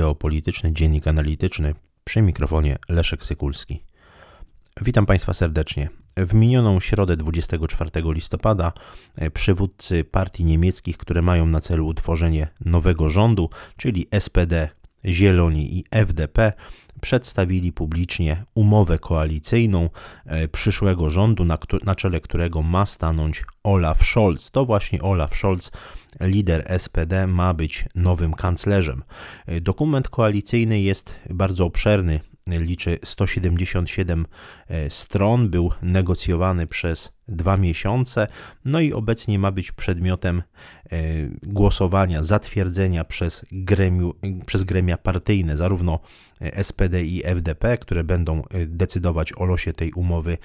geopolityczny dziennik analityczny przy mikrofonie Leszek Sykulski. Witam Państwa serdecznie. W minioną środę 24 listopada e, przywódcy partii niemieckich, które mają na celu utworzenie nowego rządu, czyli SPD, Zieloni i FDP, przedstawili publicznie umowę koalicyjną e, przyszłego rządu, na, na czele którego ma stanąć Olaf Scholz. To właśnie Olaf Scholz, lider SPD, ma być nowym kanclerzem. E, dokument koalicyjny jest bardzo obszerny, liczy 177 e, stron, był negocjowany przez dwa miesiące, no i obecnie ma być przedmiotem e, głosowania, zatwierdzenia przez, gremiu, przez gremia partyjne, zarówno SPD i FDP, które będą e, decydować o losie tej umowy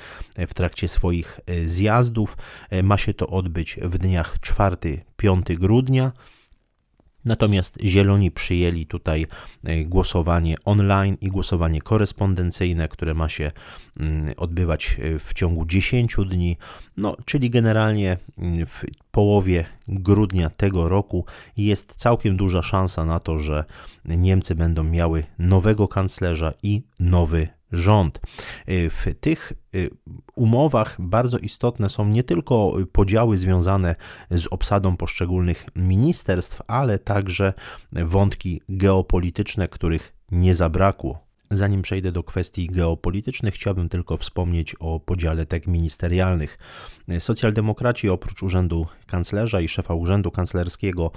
w trakcie swoich zjazdów. Ma się to odbyć w dniach 4-5 grudnia. Natomiast Zieloni przyjęli tutaj e, głosowanie online i głosowanie korespondencyjne, które ma się mm, odbywać e, w ciągu 10 dni, no, czyli generalnie mm, w połowie grudnia tego roku jest całkiem duża szansa na to, że Niemcy będą miały nowego kanclerza i nowy rząd. Y, w tych y, umowach bardzo istotne są nie tylko podziały związane z obsadą poszczególnych ministerstw, ale także wątki geopolityczne, których nie zabrakło. Zanim przejdę do kwestii geopolitycznych, chciałbym tylko wspomnieć o podziale tek ministerialnych. Socjaldemokraci oprócz urzędu kanclerza i szefa urzędu kanclerskiego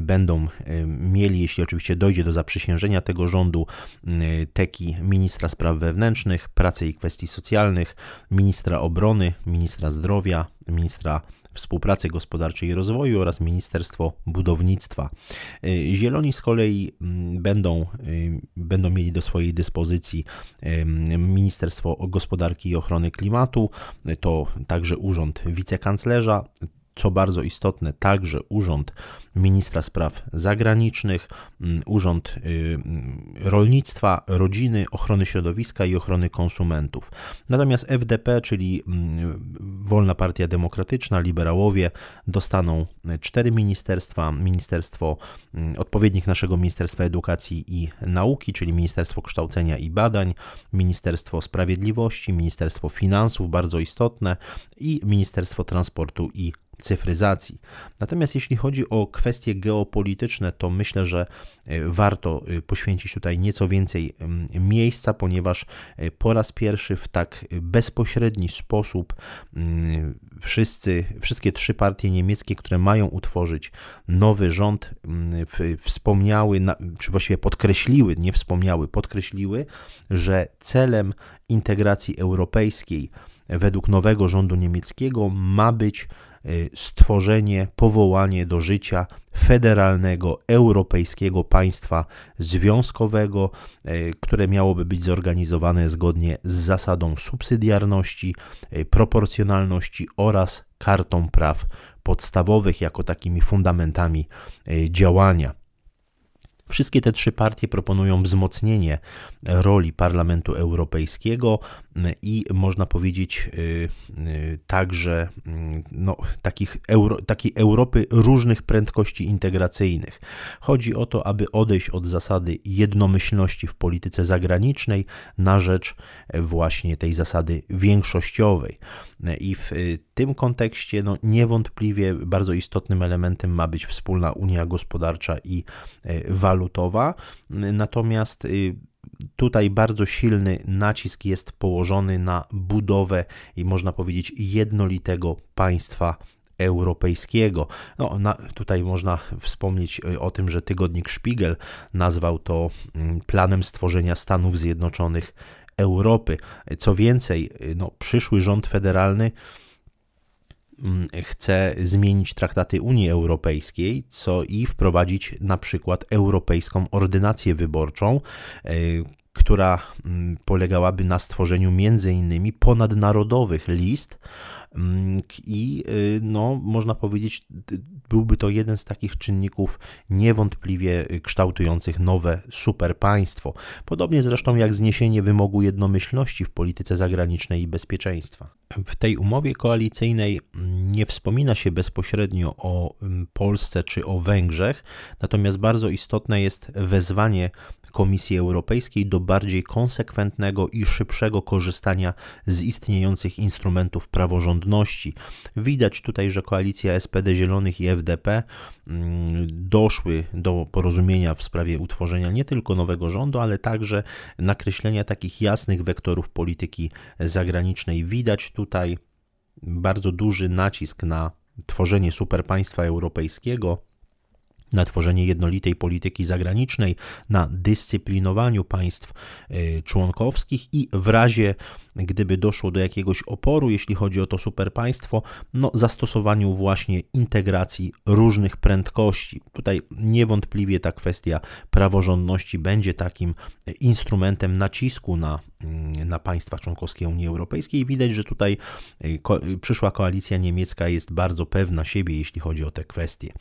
będą e, mieli, jeśli oczywiście dojdzie do zaprzysiężenia tego rządu, e, teki ministra spraw wewnętrznych, pracy i kwestii socjalnych, ministra obrony, ministra zdrowia, ministra Współpracy Gospodarczej i Rozwoju oraz Ministerstwo Budownictwa. Y, Zieloni z kolei mm, będą, y, będą mieli do swojej dyspozycji Ministerstwo Gospodarki i Ochrony Klimatu, to także Urząd Wicekanclerza, co bardzo istotne, także Urząd Ministra Spraw Zagranicznych, mm, Urząd y, mm, Rolnictwa, Rodziny, Ochrony Środowiska i Ochrony Konsumentów. Natomiast FDP, czyli mm, Wolna Partia Demokratyczna, liberałowie, dostaną cztery ministerstwa: Ministerstwo odpowiednik naszego Ministerstwa Edukacji i Nauki, czyli Ministerstwo Kształcenia i Badań, Ministerstwo Sprawiedliwości, Ministerstwo Finansów, bardzo istotne, i Ministerstwo Transportu i cyfryzacji. Natomiast jeśli chodzi o kwestie geopolityczne, to myślę, że e, warto e, poświęcić tutaj nieco więcej miejsca, ponieważ e, po raz pierwszy w tak bezpośredni sposób wszyscy, wszystkie trzy partie niemieckie, które mają utworzyć nowy rząd, wspomniały, czy właściwie podkreśliły, nie wspomniały, podkreśliły, że celem integracji europejskiej według nowego rządu niemieckiego ma być stworzenie, powołanie do życia federalnego, europejskiego państwa związkowego, y, które miałoby być zorganizowane zgodnie z zasadą subsydiarności, y, proporcjonalności oraz kartą praw podstawowych jako takimi fundamentami działania. Wszystkie te trzy partie proponują wzmocnienie roli Parlamentu Europejskiego i można powiedzieć y, y, także mm, no, takich Euro, takiej Europy różnych prędkości integracyjnych. Chodzi o to, aby odejść od zasady jednomyślności w polityce zagranicznej na rzecz właśnie tej zasady większościowej. I w y, tym kontekście no, niewątpliwie bardzo istotnym elementem ma być wspólna Unia Gospodarcza i Walutowa. Natomiast tutaj bardzo silny nacisk jest położony na budowę i można powiedzieć jednolitego państwa europejskiego. No, na, tutaj można wspomnieć o tym, że tygodnik Spiegel nazwał to mm, planem stworzenia Stanów Zjednoczonych Europy. Co więcej, no, przyszły rząd federalny chce zmienić traktaty Unii Europejskiej, co i wprowadzić na przykład europejską ordynację wyborczą, która mm, polegałaby na stworzeniu między innymi ponadnarodowych list mm, i no, można powiedzieć, byłby to jeden z takich czynników niewątpliwie kształtujących nowe superpaństwo. Podobnie zresztą jak zniesienie wymogu jednomyślności w polityce zagranicznej i bezpieczeństwa. W tej umowie koalicyjnej nie wspomina się bezpośrednio o Polsce czy o Węgrzech, natomiast bardzo istotne jest wezwanie Komisji Europejskiej do bardziej konsekwentnego i szybszego korzystania z istniejących instrumentów praworządności. Widać tutaj, że koalicja SPD Zielonych i FDP mm, doszły do porozumienia w sprawie utworzenia nie tylko nowego rządu, ale także nakreślenia takich jasnych wektorów polityki zagranicznej. Widać tutaj bardzo duży nacisk na tworzenie superpaństwa europejskiego na tworzenie jednolitej polityki zagranicznej, na dyscyplinowaniu państw e, członkowskich i w razie gdyby doszło do jakiegoś oporu, jeśli chodzi o to superpaństwo, no zastosowaniu właśnie integracji różnych prędkości. Tutaj niewątpliwie ta kwestia praworządności będzie takim instrumentem nacisku na, mm, na państwa członkowskie Unii Europejskiej. Widać, że tutaj y, ko przyszła koalicja niemiecka jest bardzo pewna siebie, jeśli chodzi o te kwestie.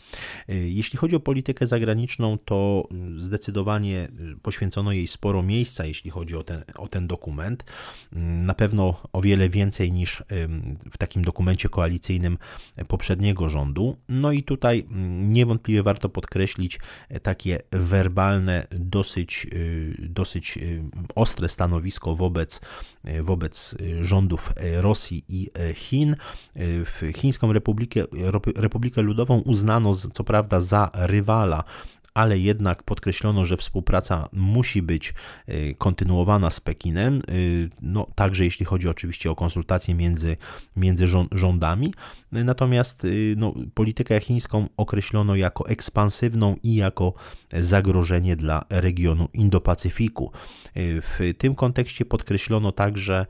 Y, jeśli chodzi o politykę zagraniczną, to zdecydowanie poświęcono jej sporo miejsca, jeśli chodzi o ten, o ten dokument mm, na pewno o wiele więcej niż w takim dokumencie koalicyjnym poprzedniego rządu. No i tutaj mm, niewątpliwie warto podkreślić e, takie werbalne, dosyć, y, dosyć y, ostre stanowisko wobec, e, wobec rządów e, Rosji i Chin. W Chińską Republikę, Republikę Ludową uznano co prawda za rywala ale jednak podkreślono, że współpraca musi być y, kontynuowana z Pekinem, y, no, także jeśli chodzi oczywiście o konsultacje między, między rządami. Natomiast y, no, politykę chińską określono jako ekspansywną i jako zagrożenie dla regionu Indo-Pacyfiku. W tym kontekście podkreślono także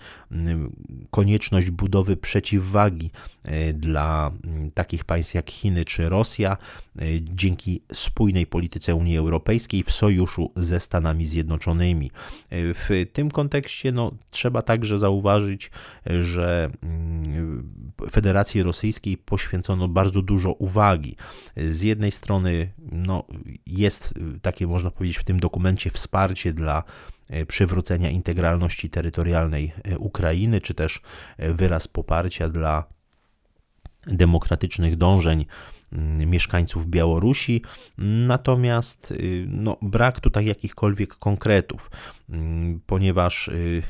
konieczność budowy przeciwwagi dla takich państw jak Chiny czy Rosja dzięki spójnej polityce polityce Unii Europejskiej w sojuszu ze Stanami Zjednoczonymi. W tym kontekście no, trzeba także zauważyć, że mm, Federacji Rosyjskiej poświęcono bardzo dużo uwagi. Z jednej strony no, jest takie, można powiedzieć, w tym dokumencie wsparcie dla e, przywrócenia integralności terytorialnej e, Ukrainy, czy też e, wyraz poparcia dla demokratycznych dążeń mieszkańców Białorusi, natomiast y, no, brak tutaj jakichkolwiek konkretów, mm, ponieważ y,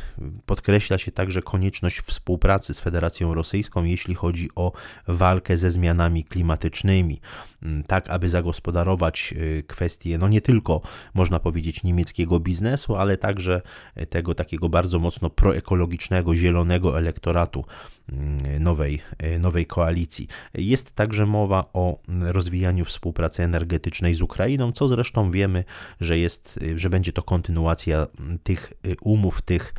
podkreśla się także konieczność współpracy z Federacją Rosyjską, jeśli chodzi o walkę ze zmianami klimatycznymi, mm, tak aby zagospodarować y, kwestie, no nie tylko można powiedzieć niemieckiego biznesu, ale także tego takiego bardzo mocno proekologicznego, zielonego elektoratu nowej, nowej koalicji. Jest także mowa o rozwijaniu współpracy energetycznej z Ukrainą, co zresztą wiemy, że jest, że będzie to kontynuacja tych umów, tych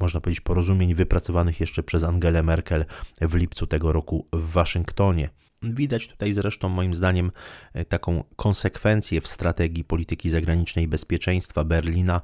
można powiedzieć porozumień wypracowanych jeszcze przez Angelę Merkel w lipcu tego roku w Waszyngtonie. Widać tutaj zresztą moim zdaniem e, taką konsekwencję w strategii polityki zagranicznej bezpieczeństwa Berlina,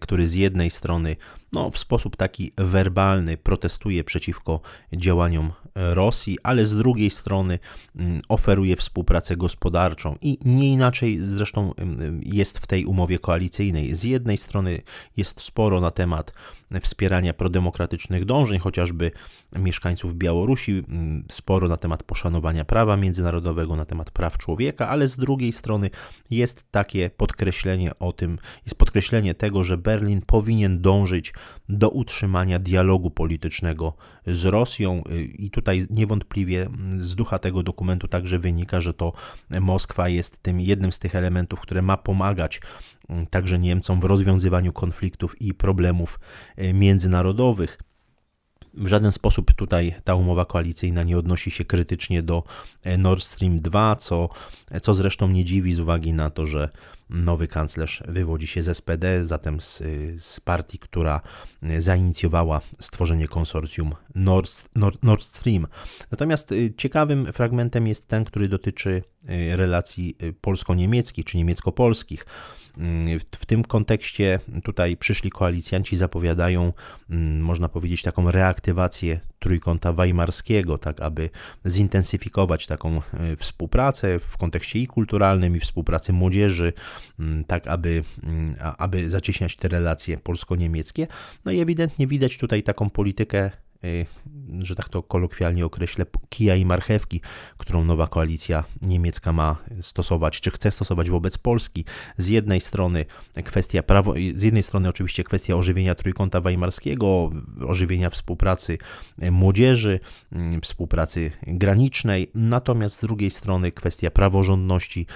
który z jednej strony no, w sposób taki werbalny protestuje przeciwko działaniom e, Rosji, ale z drugiej strony mm, oferuje współpracę gospodarczą i nie inaczej zresztą jest w tej umowie koalicyjnej. Z jednej strony jest sporo na temat wspierania prodemokratycznych dążeń, chociażby mieszkańców Białorusi, mm, sporo na temat poszanowania prawa międzynarodowego, na temat praw człowieka, ale z drugiej strony jest takie podkreślenie o tym, jest podkreślenie tego, że Berlin powinien dążyć do utrzymania dialogu politycznego z Rosją. I tutaj niewątpliwie z ducha tego dokumentu także wynika, że to Moskwa jest tym jednym z tych elementów, które ma pomagać mm, także Niemcom w rozwiązywaniu konfliktów i problemów e, międzynarodowych. W żaden sposób tutaj ta umowa koalicyjna nie odnosi się krytycznie do e, Nord Stream 2, co, co zresztą nie dziwi z uwagi na to, że Nowy kanclerz wywodzi się z SPD, zatem z, z partii, która zainicjowała stworzenie konsorcjum Nord, Nord, Nord Stream. Natomiast ciekawym fragmentem jest ten, który dotyczy relacji polsko-niemieckich czy niemiecko-polskich. W tym kontekście tutaj przyszli koalicjanci zapowiadają, mm, można powiedzieć, taką reaktywację trójkąta weimarskiego, tak aby zintensyfikować taką e, współpracę w kontekście i kulturalnym, i współpracy młodzieży, mm, tak aby, mm, aby zacieśniać te relacje polsko-niemieckie. No i ewidentnie widać tutaj taką politykę że tak to kolokwialnie określę, kija i marchewki, którą nowa koalicja niemiecka ma stosować, czy chce stosować wobec Polski. Z jednej strony kwestia prawo, z jednej strony oczywiście kwestia ożywienia trójkąta weimarskiego, ożywienia współpracy młodzieży, mm, współpracy granicznej, natomiast z drugiej strony kwestia praworządności,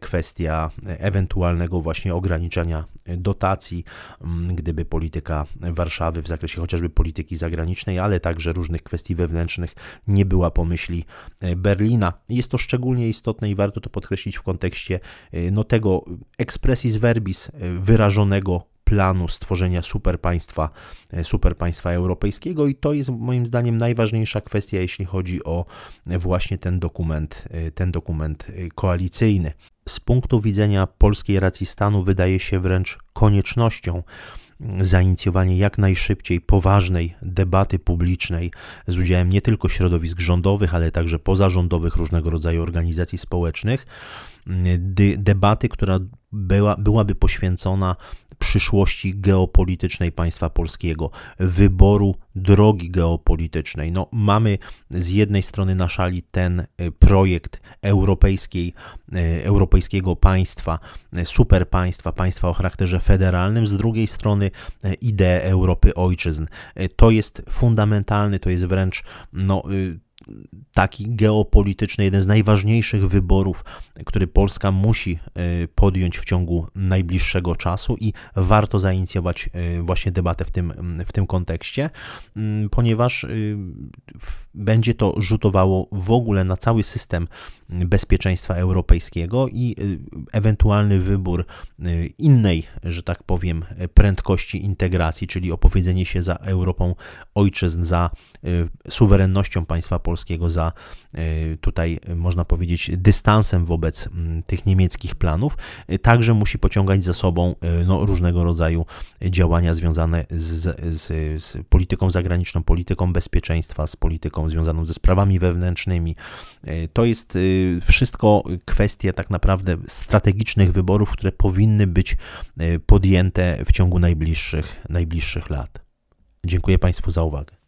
kwestia ewentualnego właśnie ograniczania dotacji, gdyby polityka Warszawy w zakresie chociażby polityki zagranicznej, ale ale także różnych kwestii wewnętrznych nie była pomyśli e, Berlina. Jest to szczególnie istotne i warto to podkreślić w kontekście e, no, tego expressis verbis e, wyrażonego planu stworzenia superpaństwa, superpaństwa europejskiego i to jest moim zdaniem najważniejsza kwestia, jeśli chodzi o właśnie ten dokument, ten dokument koalicyjny. Z punktu widzenia polskiej racji stanu wydaje się wręcz koniecznością zainicjowanie jak najszybciej poważnej debaty publicznej z udziałem nie tylko środowisk rządowych, ale także pozarządowych, różnego rodzaju organizacji społecznych. Debaty, która była, byłaby poświęcona przyszłości geopolitycznej państwa polskiego, wyboru drogi geopolitycznej. No, mamy z jednej strony na szali ten e, projekt europejskiej, e, europejskiego państwa, e, superpaństwa, państwa o charakterze federalnym, z drugiej strony ideę Europy ojczyzn. To jest fundamentalny, to jest wręcz no, taki geopolityczny, jeden z najważniejszych wyborów, który Polska musi e, podjąć w ciągu najbliższego czasu i warto zainicjować e, właśnie debatę w tym, w tym kontekście, mm, ponieważ e, będzie to rzutowało w ogóle na cały system bezpieczeństwa europejskiego i ewentualny wybór innej, że tak powiem, prędkości integracji, czyli opowiedzenie się za Europą ojczyzn, za suwerennością państwa polskiego, za e, tutaj można powiedzieć dystansem wobec tych niemieckich planów, e, także musi pociągać za sobą e, no, różnego rodzaju działania związane z, z, z polityką zagraniczną, polityką bezpieczeństwa, z polityką związaną ze sprawami wewnętrznymi. To jest wszystko kwestie tak naprawdę strategicznych wyborów, które powinny być podjęte w ciągu najbliższych, najbliższych lat. Dziękuję Państwu za uwagę.